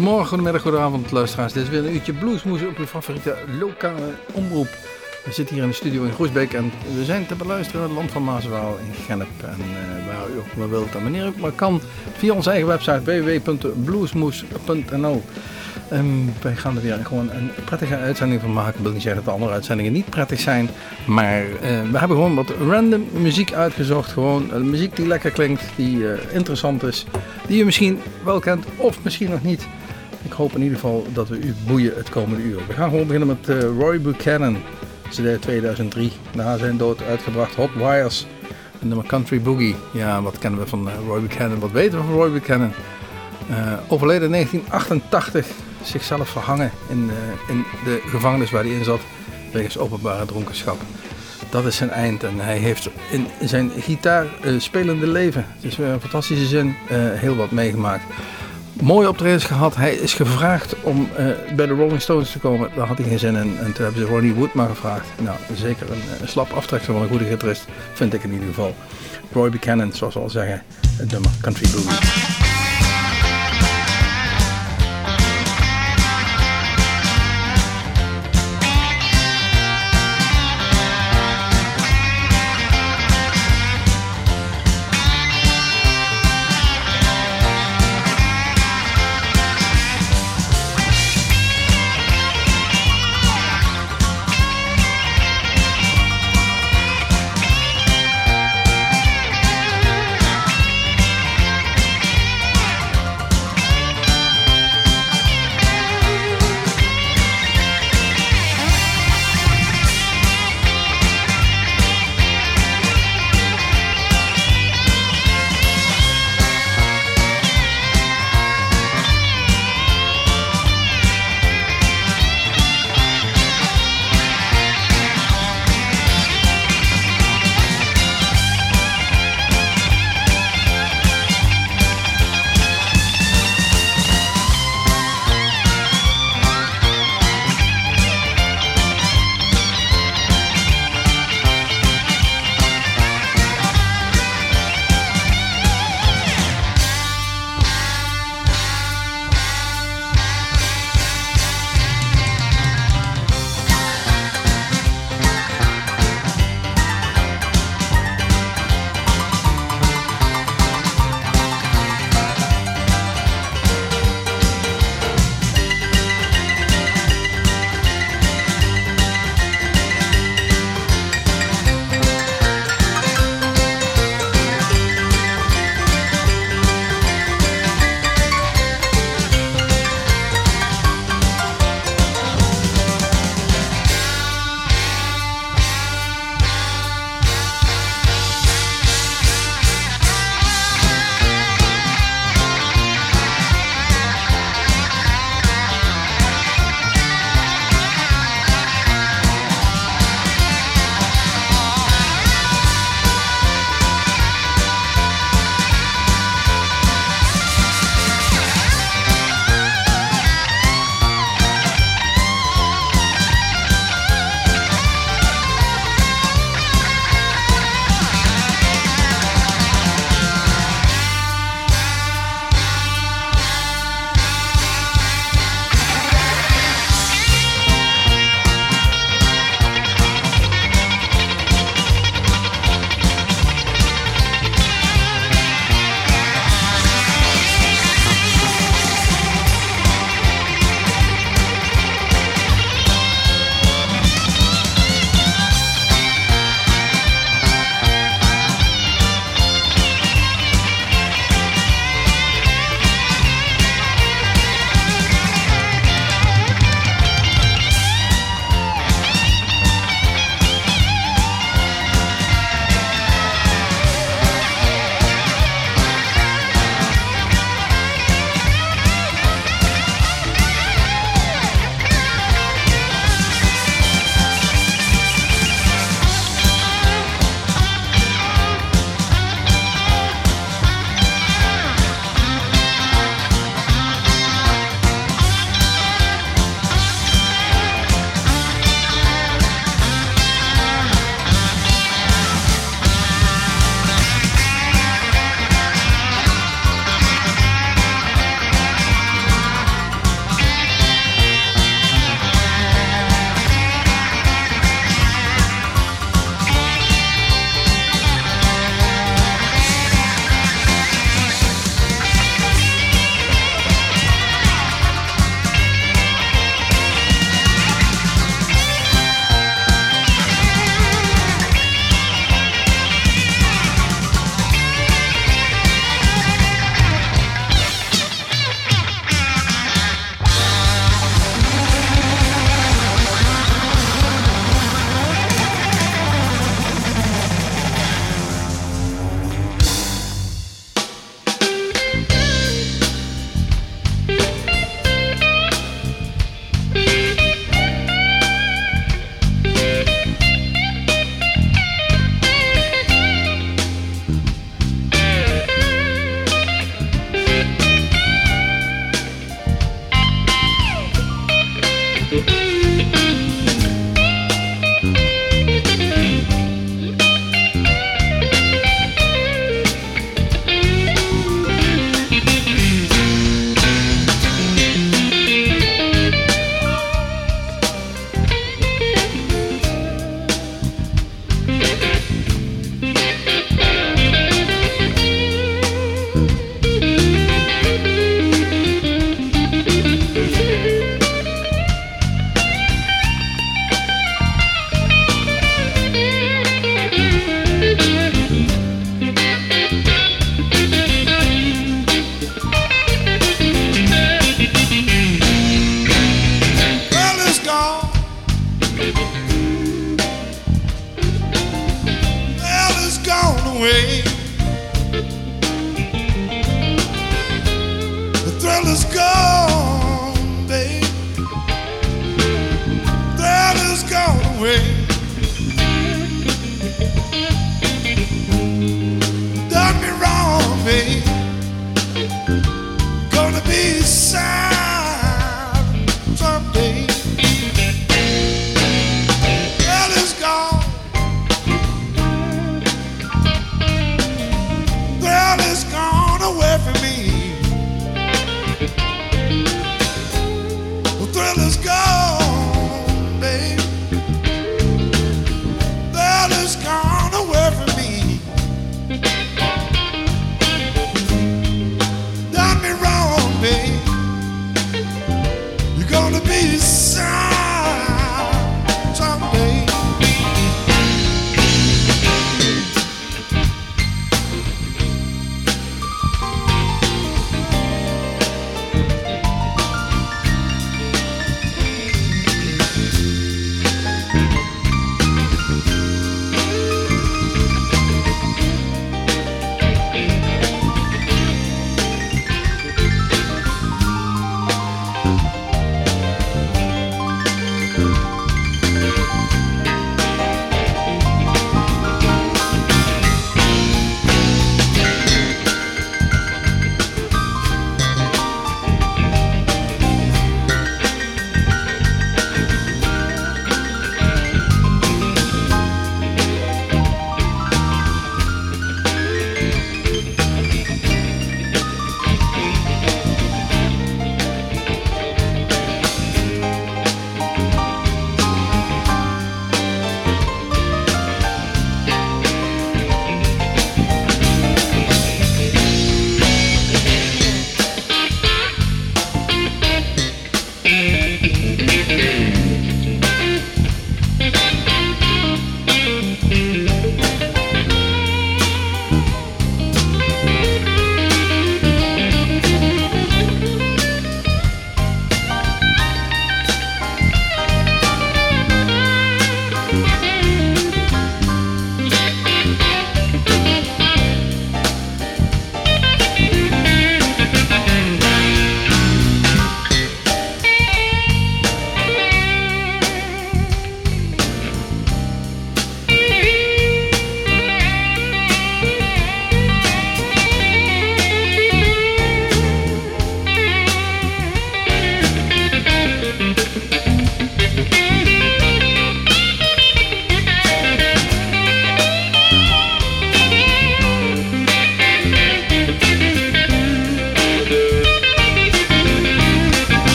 Goedemorgen, goedemiddag, goedenavond luisteraars. Dit is weer een uurtje bluesmoes op uw favoriete lokale omroep. We zitten hier in de studio in Groesbeek en we zijn te beluisteren in het land van Maaswaal in Gennep. En uh, waar u ook maar wilt en wanneer ook maar kan via onze eigen website www.bluesmoes.nl um, Wij gaan er weer gewoon een prettige uitzending van maken. Ik wil niet zeggen dat de andere uitzendingen niet prettig zijn. Maar uh, we hebben gewoon wat random muziek uitgezocht. Gewoon muziek die lekker klinkt, die interessant is. Die u misschien wel kent of misschien nog niet. Ik hoop in ieder geval dat we u boeien het komende uur. We gaan gewoon beginnen met Roy Buchanan. CD 2003. Na zijn dood uitgebracht Hot Wires. En nummer Country Boogie. Ja, wat kennen we van uh, Roy Buchanan? Wat weten we van Roy Buchanan? Uh, overleden in 1988. Zichzelf verhangen in, uh, in de gevangenis waar hij in zat. Wegens openbare dronkenschap. Dat is zijn eind. En hij heeft in zijn gitaar spelende leven. Het is weer een fantastische zin. heel wat meegemaakt mooie optredens gehad. Hij is gevraagd om uh, bij de Rolling Stones te komen. Daar had hij geen zin in. En toen hebben ze Ronnie Wood maar gevraagd. Nou, zeker een, een slap aftreksel van een goede gitarist. Vind ik in ieder geval. Roy Buchanan, zoals we al zeggen. Het nummer Country Blues.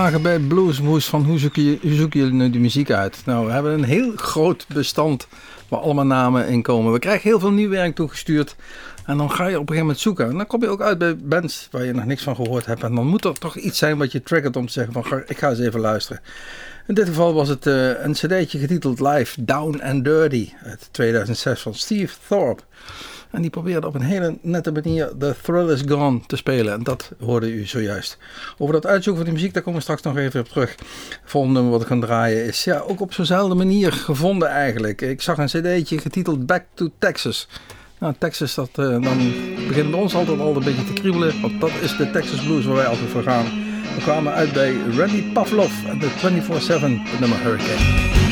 Vragen bij Bluesmoes van hoe zoek, je, hoe zoeken jullie nu de muziek uit? Nou, we hebben een heel groot bestand waar allemaal namen in komen. We krijgen heel veel nieuw werk toegestuurd. En dan ga je op een gegeven moment zoeken. En dan kom je ook uit bij bands waar je nog niks van gehoord hebt. En dan moet er toch iets zijn wat je triggert om te zeggen van ik ga eens even luisteren. In dit geval was het eh, een cd'tje getiteld Live Down and Dirty uit 2006 van Steve Thorpe. En die probeerde op een hele nette manier The Thrill Is Gone te spelen. En dat hoorde u zojuist. Over dat uitzoeken van die muziek, daar komen we straks nog even op terug. Het volgende nummer wat ik ga draaien is ja, ook op zo'nzelfde manier gevonden eigenlijk. Ik zag een cd'tje getiteld Back to Texas. Nou, Texas, dat, eh, dan begint bij ons altijd al een beetje te kriebelen. Want dat is de Texas Blues waar wij altijd voor gaan. We kwamen uit bij Randy Pavlov en de 24-7, het nummer Hurricane.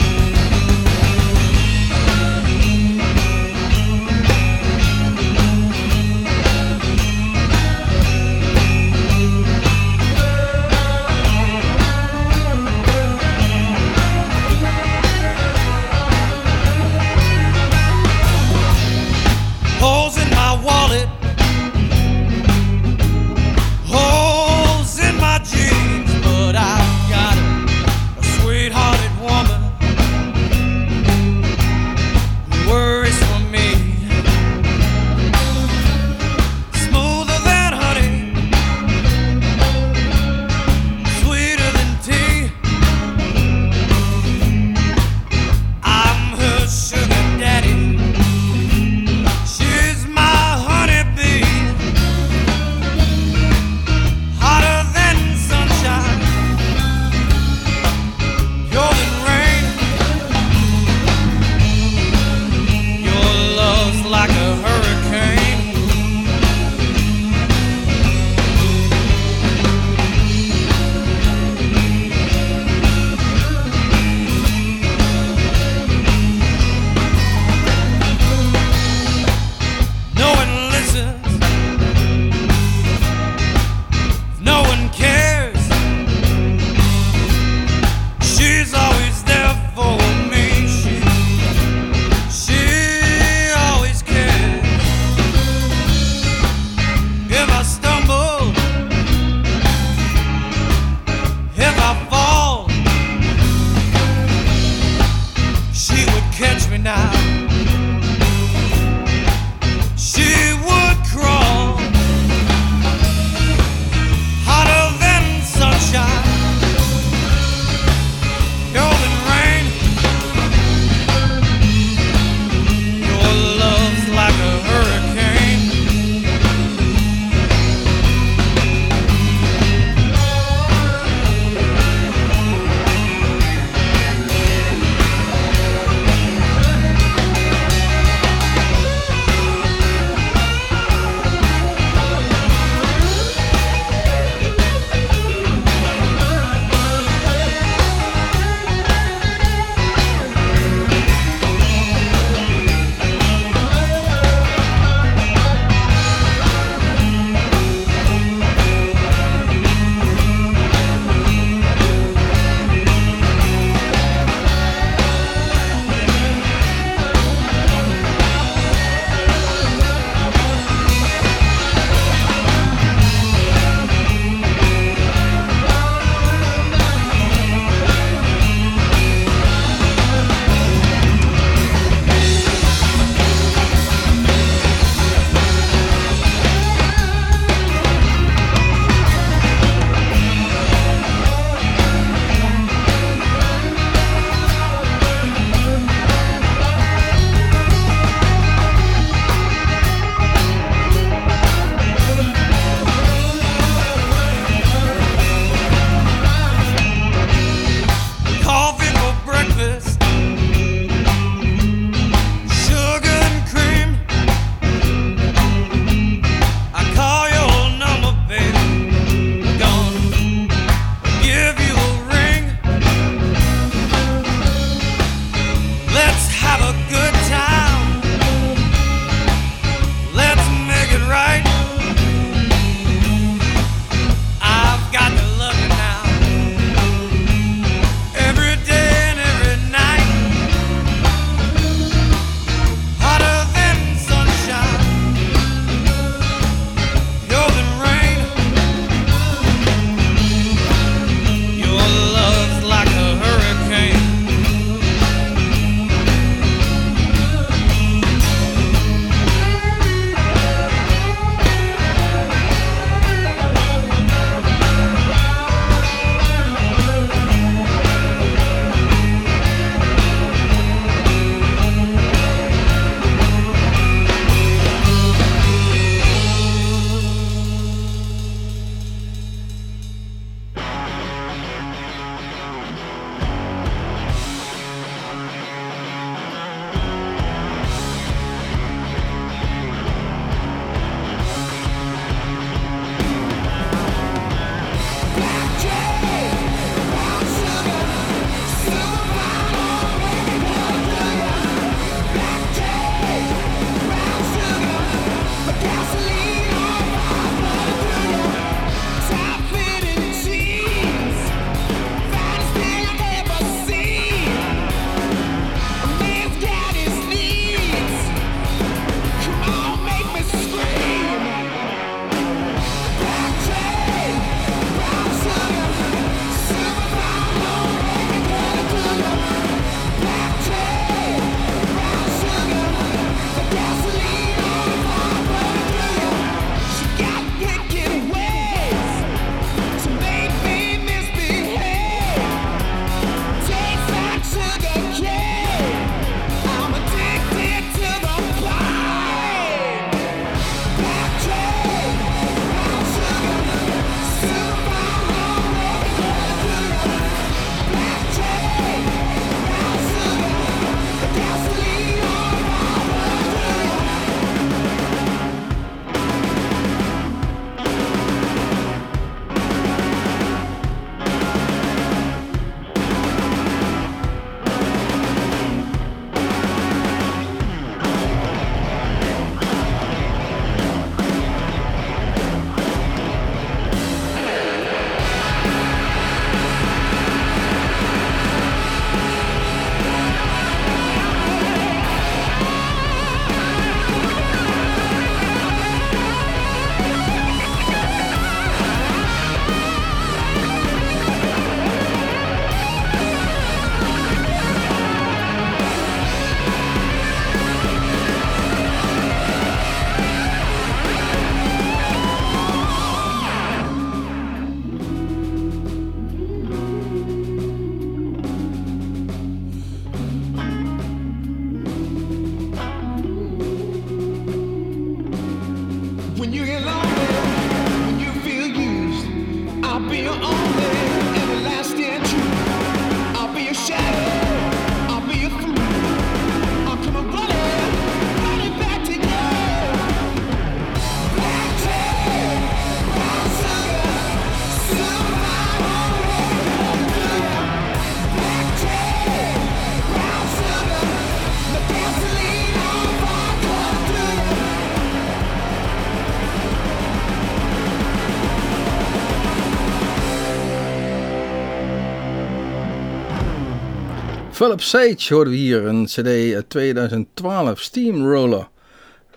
Philip Sage hoorden we hier, een cd uit 2012, Steamroller.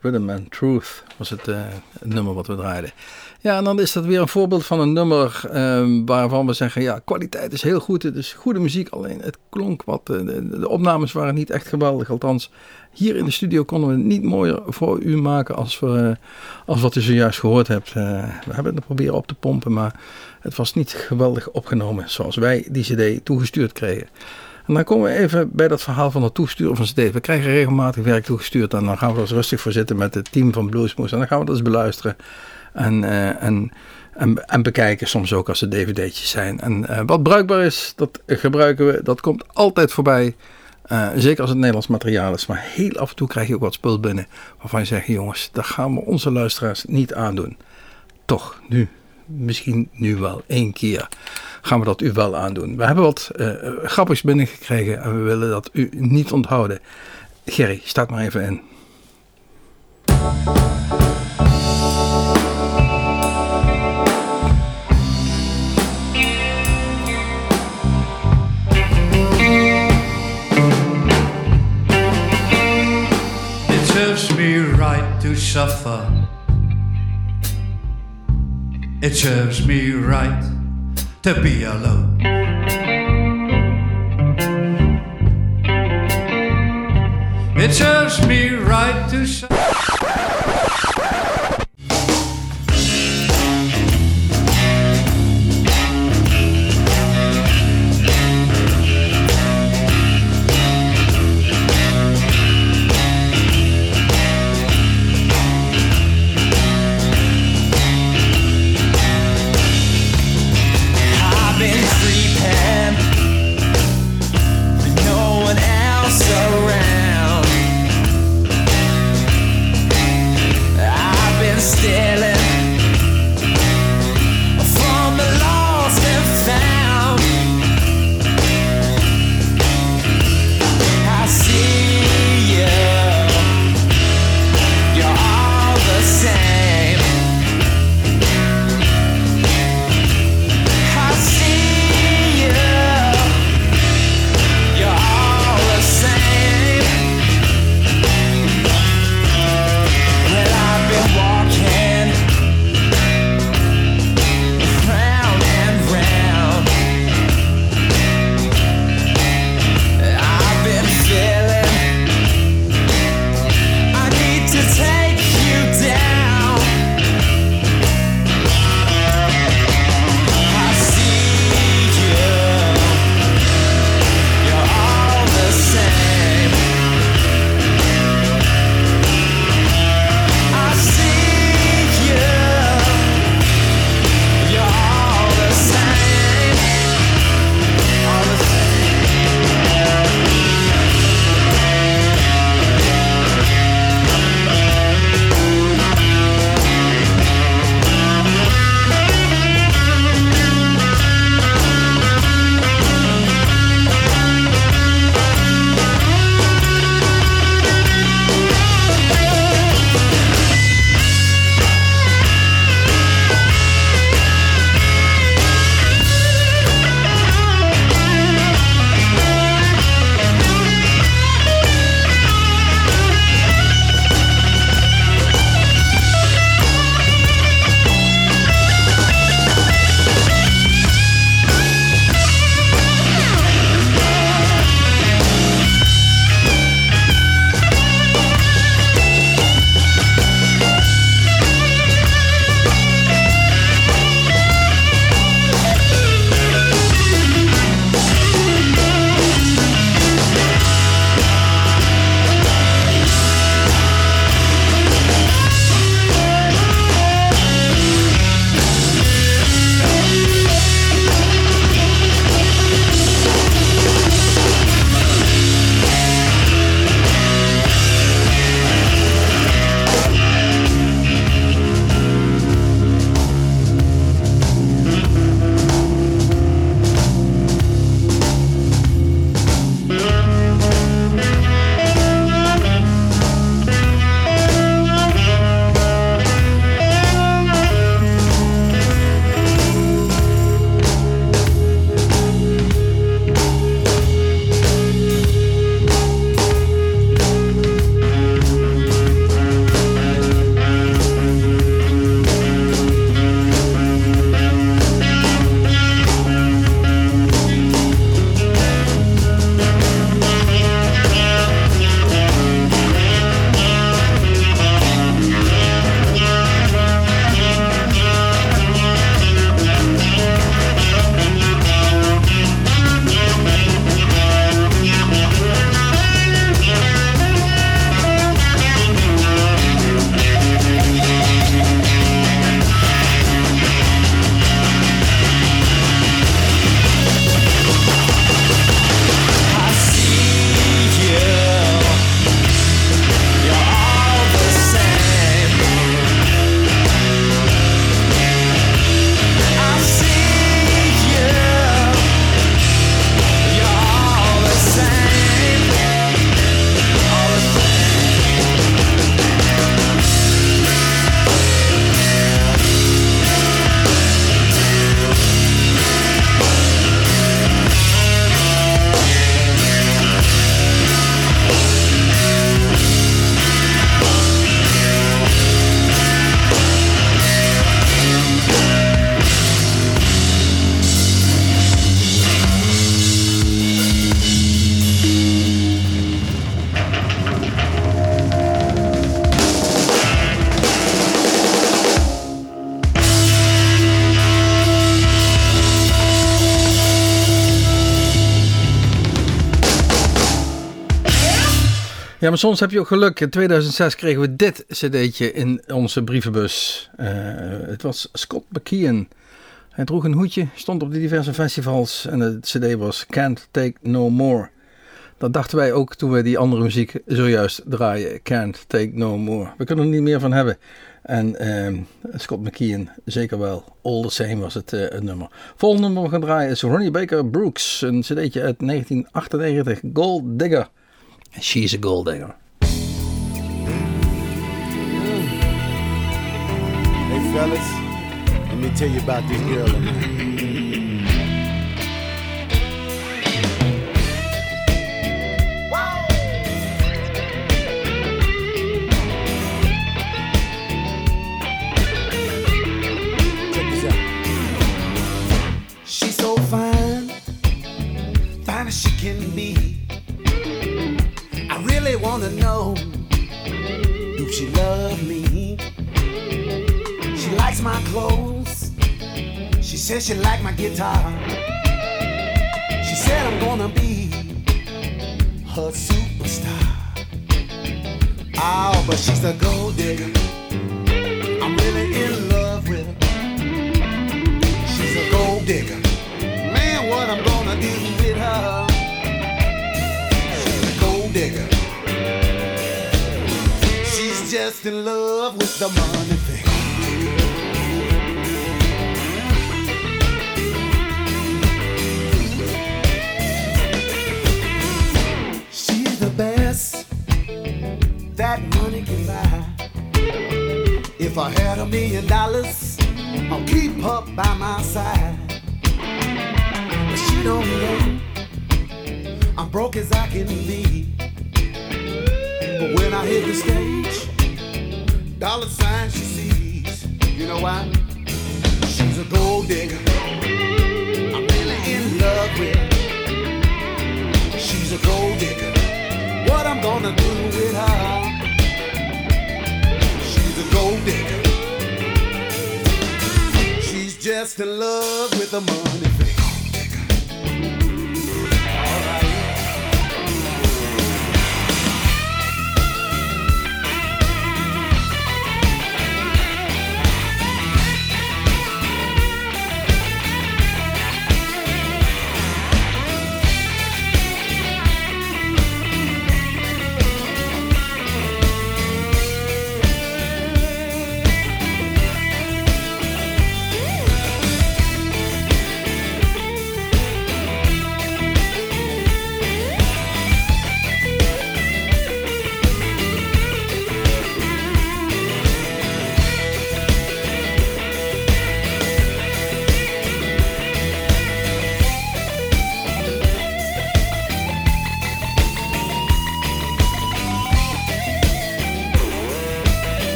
Rhythm and Truth was het, uh, het, nummer wat we draaiden. Ja, en dan is dat weer een voorbeeld van een nummer uh, waarvan we zeggen, ja, kwaliteit is heel goed, het is goede muziek, alleen het klonk wat, de, de, opnames waren niet echt geweldig, althans hier in de studio konden we het niet mooier voor u maken als, we, als wat u zojuist gehoord hebt. We hebben het proberen op te pompen, maar het was niet geweldig opgenomen zoals wij die cd toegestuurd kregen. En dan komen we even bij dat verhaal van het toesturen van CD. We krijgen regelmatig werk toegestuurd en dan gaan we er rustig voor zitten met het team van Bluesmoes. En dan gaan we dat eens beluisteren en, uh, en, en, en, bekijken, soms ook als er dvd'tjes zijn. En uh, wat bruikbaar is, dat gebruiken we, dat komt altijd voorbij. Uh, zeker als het Nederlands materiaal is. Maar heel af en toe krijg je ook wat spul binnen waarvan je zegt, jongens, dat gaan we onze luisteraars niet aandoen. Toch, nu, misschien nu wel één keer gaan we dat u wel aandoen. We hebben wat uh, grappigs binnengekregen en we willen dat u niet onthouden. Gerry, start maar even in. Suffer. It serves me right to be alone. It serves me right to Maar soms heb je ook geluk. In 2006 kregen we dit cd'tje in onze brievenbus. Eh, het was Scott McKeon. Hij droeg een hoedje, stond op de diverse festivals en het cd was Can't Take No More. Dat dachten wij ook toen we die andere muziek zojuist draaien. Can't Take No More. We kunnen er niet meer van hebben. En ehm, Scott McKeon zeker wel. All the Same was het, het nummer. Volgende nummer we gaan draaien is Ronnie Baker Brooks. Een cd'tje uit 1998. Gold Digger. She's a Gold Digger. Hey fellas, let me tell you about this girl She says she like my guitar. She said I'm gonna be her superstar. Oh, but she's a gold digger. I'm really in love with her. She's a gold digger. Man, what I'm gonna do with her? She's a gold digger. She's just in love with the money thing. If I had a million dollars, I'll keep her by my side. But she don't know I'm broke as I can be. But when I hit the stage, dollar signs she sees. You know why? She's a gold digger. I'm really in love with. She's a gold digger. What I'm gonna do with her? She's gold digger. She's just in love with the money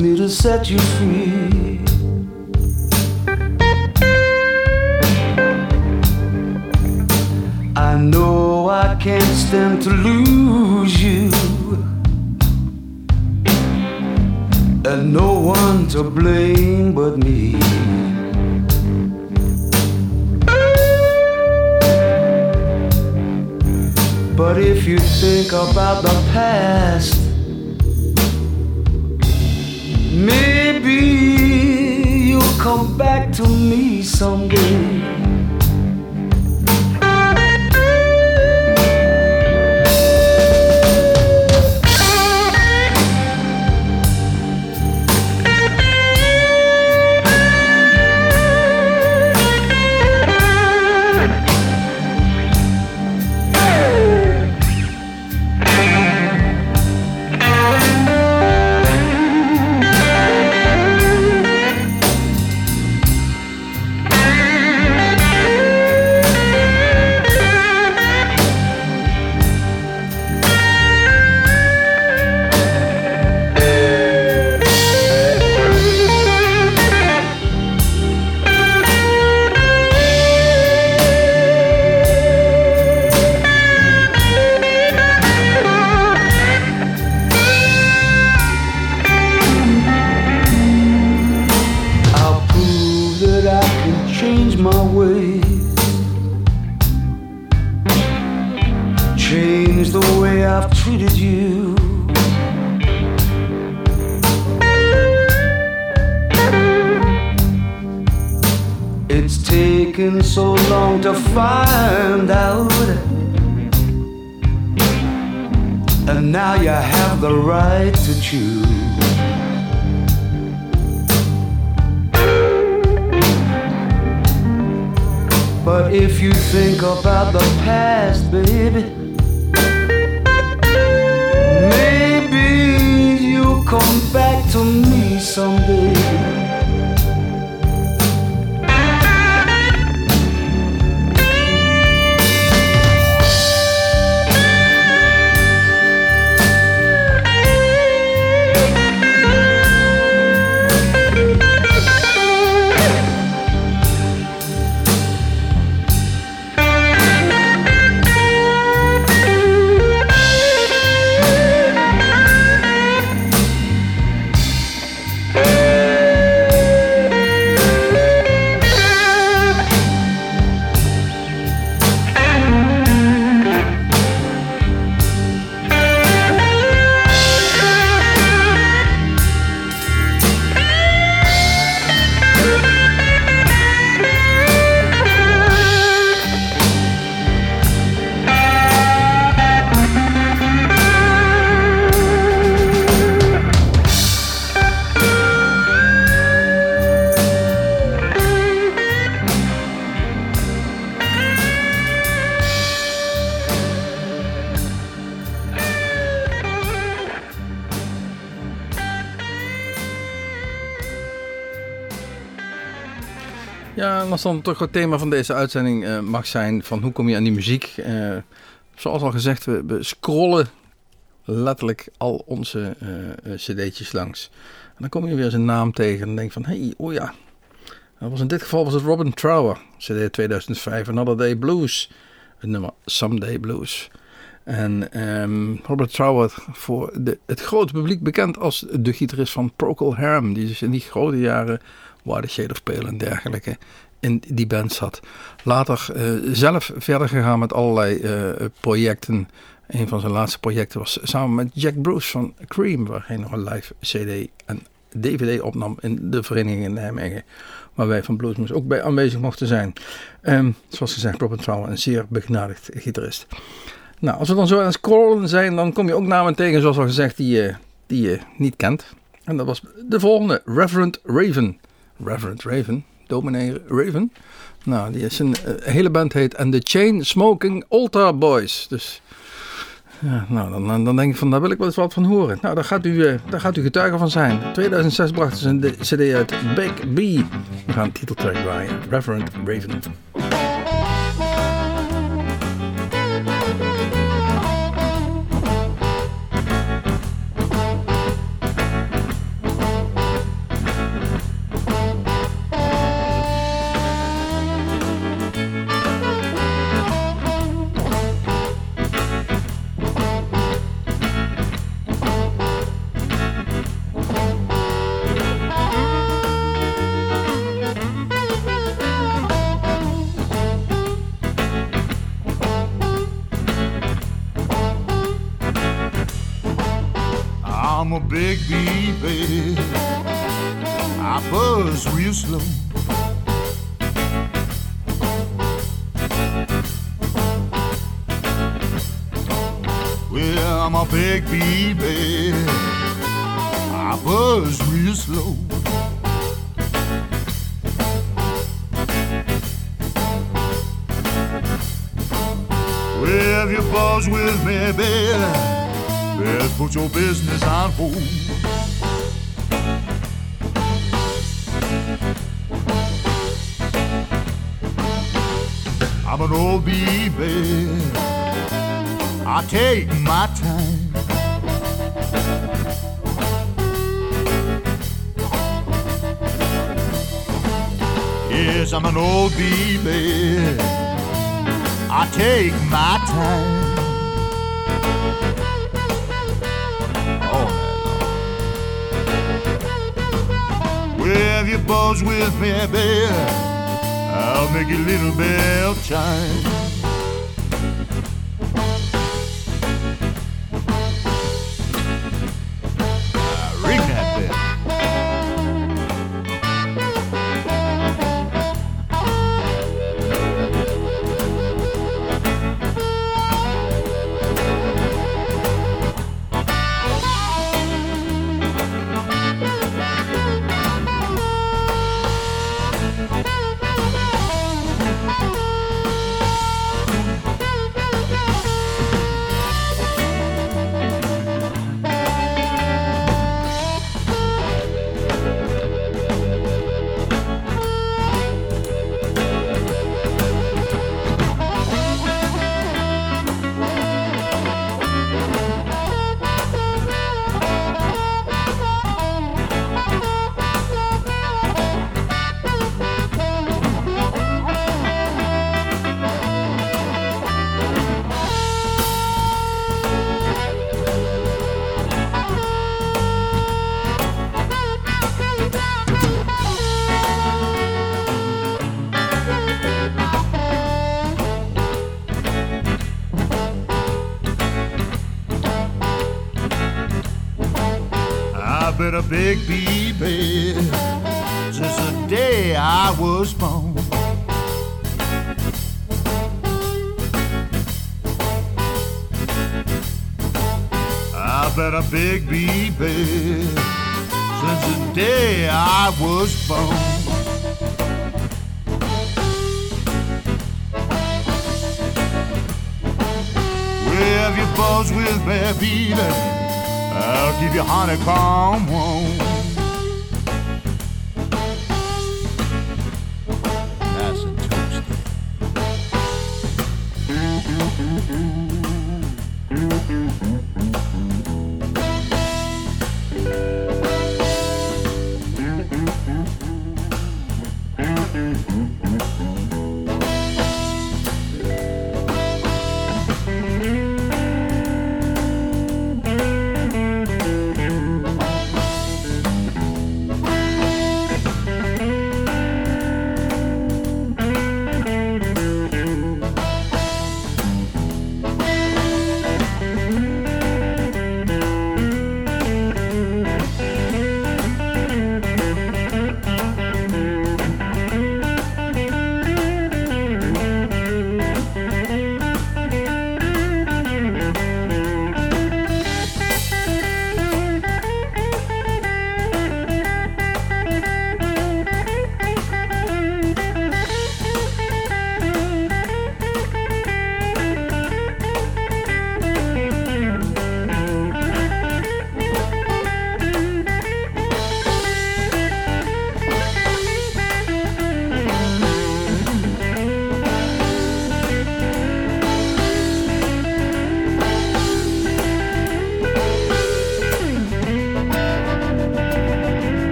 Me to set you free. I know I can't stand to lose you. And no one to blame but me. But if you think about the past, maybe you'll come back to me someday. Change my ways. Change the way I've treated you. It's taken so long to find out. And now you have the right to choose. But if you think about the past, baby, maybe you'll come back to me someday. Ja, en als dan toch het thema van deze uitzending eh, mag zijn van hoe kom je aan die muziek. Eh, zoals al gezegd, we, scrollen letterlijk al onze eh, cd'tjes langs. En dan kom je weer zijn naam tegen en denk van, hé, hey, oh ja. Dat was in dit geval was het Robin Trower, cd 2005, Another Day Blues. Het nummer Someday Blues. En ehm, Robert Trower voor het grote publiek bekend als de gitarist van Procol Harum. Die dus in die grote jaren, Shade of Pale en dergelijke, in die band zat. Later eh, zelf verder gegaan met allerlei eh, projecten. Een van zijn laatste projecten was samen met Jack Bruce van Cream, waar hij nog een live CD en DVD opnam in de vereniging in Nijmegen. Waar wij van Bluesmoes ook bij aanwezig mochten zijn. Ehm, zoals gezegd, Robert Trower, een zeer begnadigd gitarist. Nou, als we dan zo aan het scrollen zijn, dan kom je ook namen tegen, zoals al gezegd, die die je niet kent. En dat was de volgende, Reverend Raven. Reverend Raven, dominee Raven. Nou, die is een eh, hele band heet And the Chain Smoking Altar Boys. Dus ja, nou, dan, dan denk ik van, daar wil ik wel eens wat van horen. Nou, daar gaat u, daar gaat u getuige van zijn. 2006 brachten ze een cd uit Big B. We gaan titeltrack draaien, Reverend Raven. Big baby. I buzz real slow. Well, I'm a big baby. I buzz real slow. Well, if you buzz with me, baby. Best put your business on hold. I'm an old baby. I take my time. Yes, I'm an old baby. I take my time. Buzz with me, baby, I'll make your little bell chime.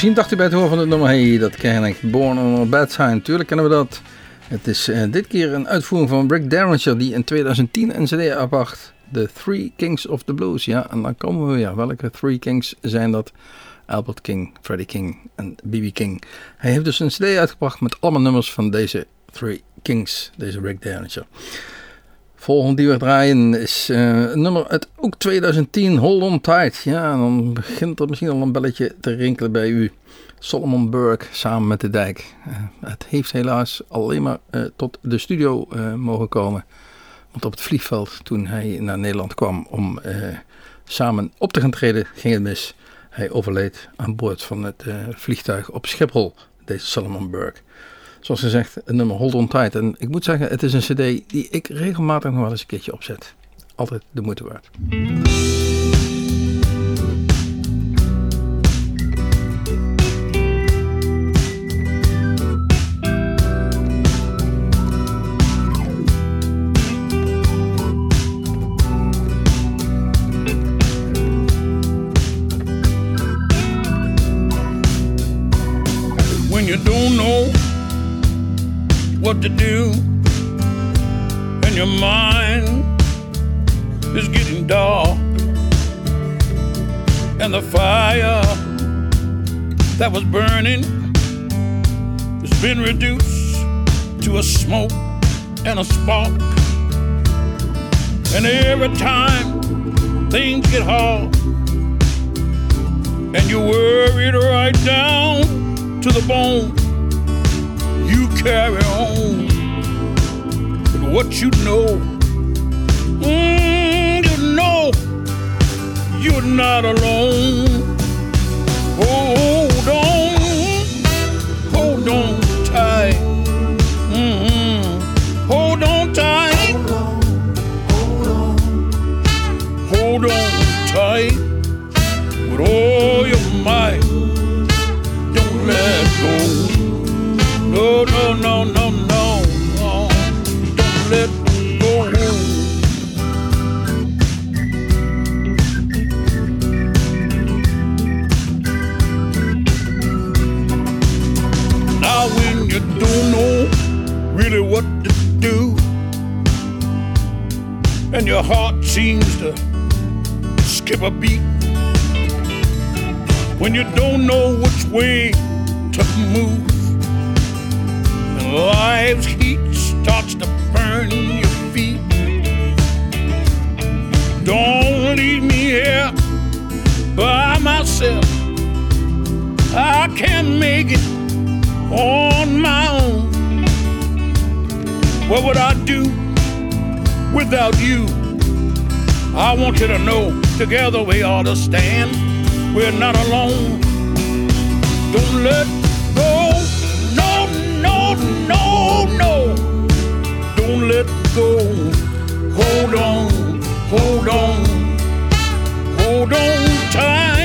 Misschien dacht u bij het horen van het nummer, hey, dat ken ik. Born on a Bad Sign, tuurlijk kennen we dat. Het is eh, dit keer een uitvoering van Rick Derringer die in 2010 een cd uitbracht. The Three Kings of the Blues. Ja, en dan komen we weer. Welke Three Kings zijn dat? Albert King, Freddie King en B.B. King. Hij heeft dus een cd uitgebracht met allemaal nummers van deze Three Kings. Deze Rick Derringer. Volgende die we draaien is eh, nummer uit ook 2010, Hold On Tight. Ja, dan begint er misschien al een belletje te rinkelen bij u. Solomon Burke samen met de dijk. Eh, het heeft helaas alleen maar eh, tot de studio mogen komen. Want op het vliegveld, toen hij naar Nederland kwam om samen op te gaan treden, ging het mis. Hij overleed aan boord van het vliegtuig op Schiphol, deze Solomon Burke. Zoals gezegd, een nummer Hold On Tight. En ik moet zeggen, het is een cd die ik regelmatig nog wel eens een keertje opzet. Altijd de moeite waard. What to do and your mind is getting dark and the fire that was burning has been reduced to a smoke and a spark and every time things get hard and you're worried right down to the bone. Carry on with what you know. Mm, you know you're not alone. Your heart seems to skip a beat, when you don't know which way to move, and life's heat starts to burn your feet. Don't leave me here by myself. I can't make it on my own. What would I do without you? I want you to know together we ought to stand. We're not alone. Don't let go. No, no, no, no. Don't let go. Hold on, hold on, hold on tight.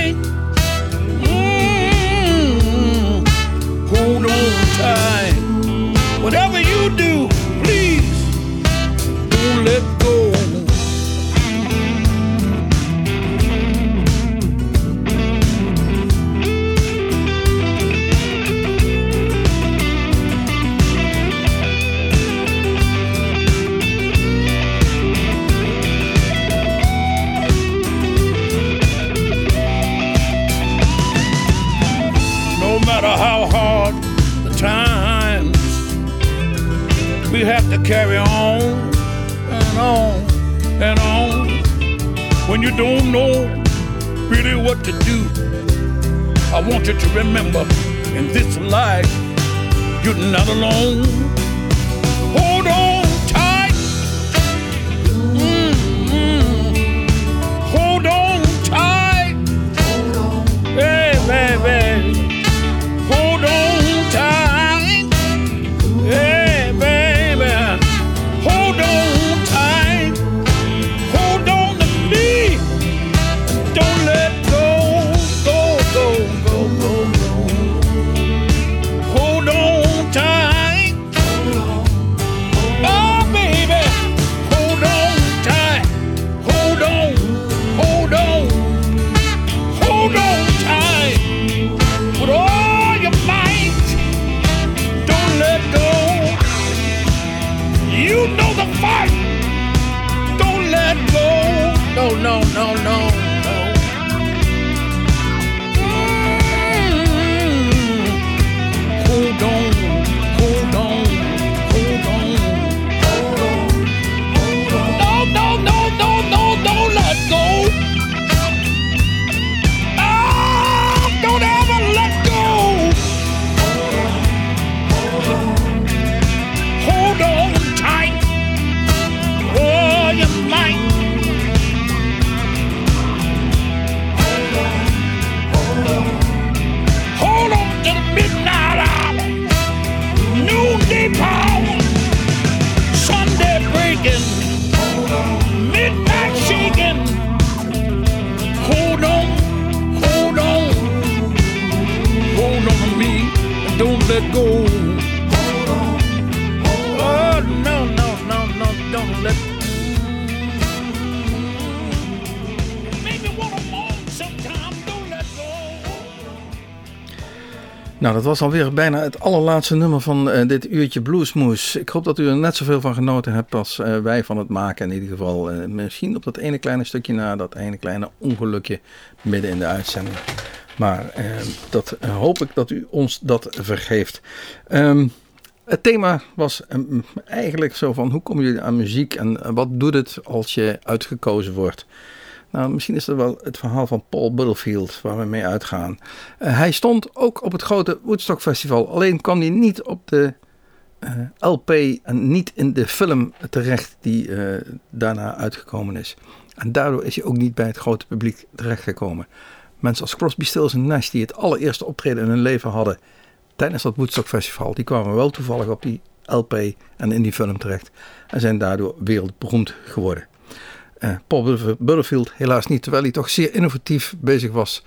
Was alweer bijna het allerlaatste nummer van eh, dit uurtje Bluesmoes. Ik hoop dat u er net zoveel van genoten hebt als eh, wij van het maken. In ieder geval eh, misschien op dat ene kleine stukje na, dat ene kleine ongelukje midden in de uitzending. Maar eh, dat hoop ik dat u ons dat vergeeft. Ehm, het thema was ehm, eigenlijk zo van hoe kom je aan muziek en wat doet het als je uitgekozen wordt. Nou, misschien is dat wel het verhaal van Paul Butterfield waar we mee uitgaan. Eh, hij stond ook op het grote Woodstock Festival. Alleen kwam hij niet op de eh, LP en niet in de film terecht die eh, daarna uitgekomen is. En daardoor is hij ook niet bij het grote publiek terechtgekomen. Mensen als Crosby, Stills en Nash die het allereerste optreden in hun leven hadden tijdens dat Woodstock Festival, die kwamen wel toevallig op die LP en in die film terecht en zijn daardoor wereldberoemd geworden. Uh, Paul Butterfield helaas niet, terwijl hij toch zeer innovatief bezig was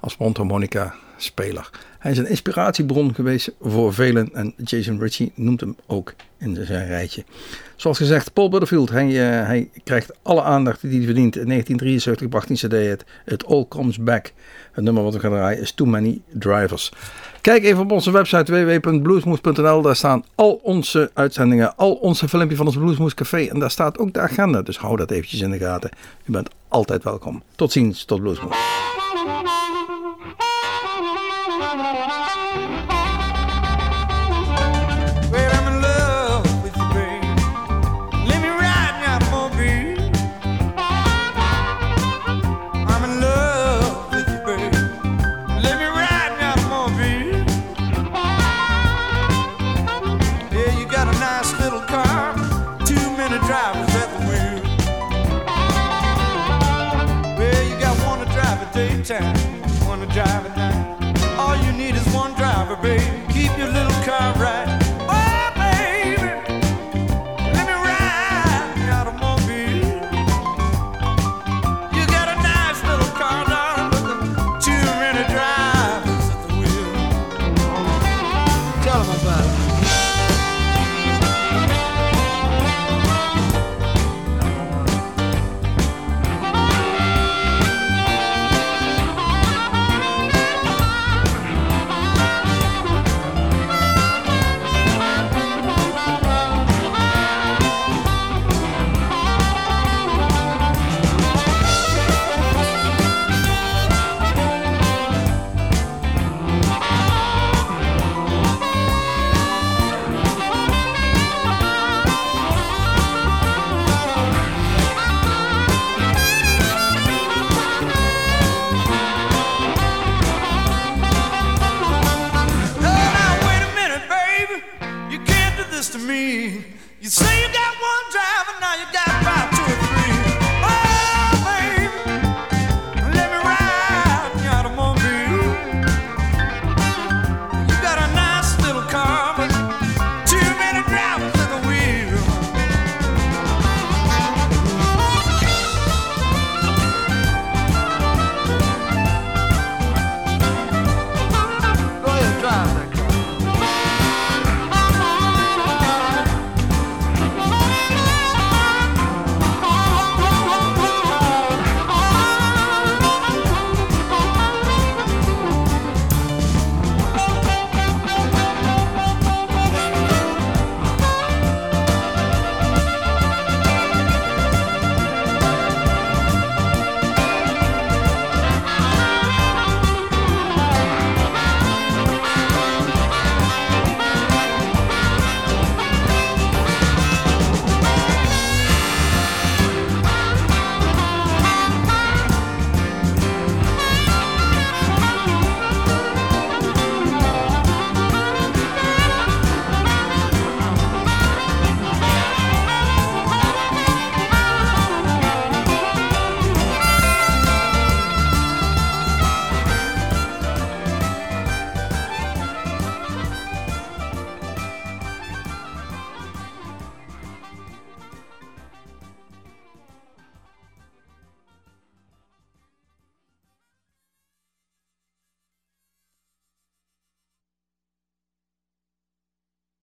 als mondharmonica speler. Hij is een inspiratiebron geweest voor velen en Jason Ritchie noemt hem ook in zijn rijtje. Zoals gezegd, Paul Butterfield, hij, uh, hij krijgt alle aandacht die hij verdient. In 1973 bracht hij CD het It All Comes Back. Het nummer wat we gaan draaien is Too Many Drivers. Kijk even op onze website www.bluesmoes.nl. Daar staan al onze uitzendingen, al onze filmpjes van ons Bluesmoes Café. En daar staat ook de agenda, dus hou dat eventjes in de gaten. U bent altijd welkom. Tot ziens, tot Bluesmoes. Bye.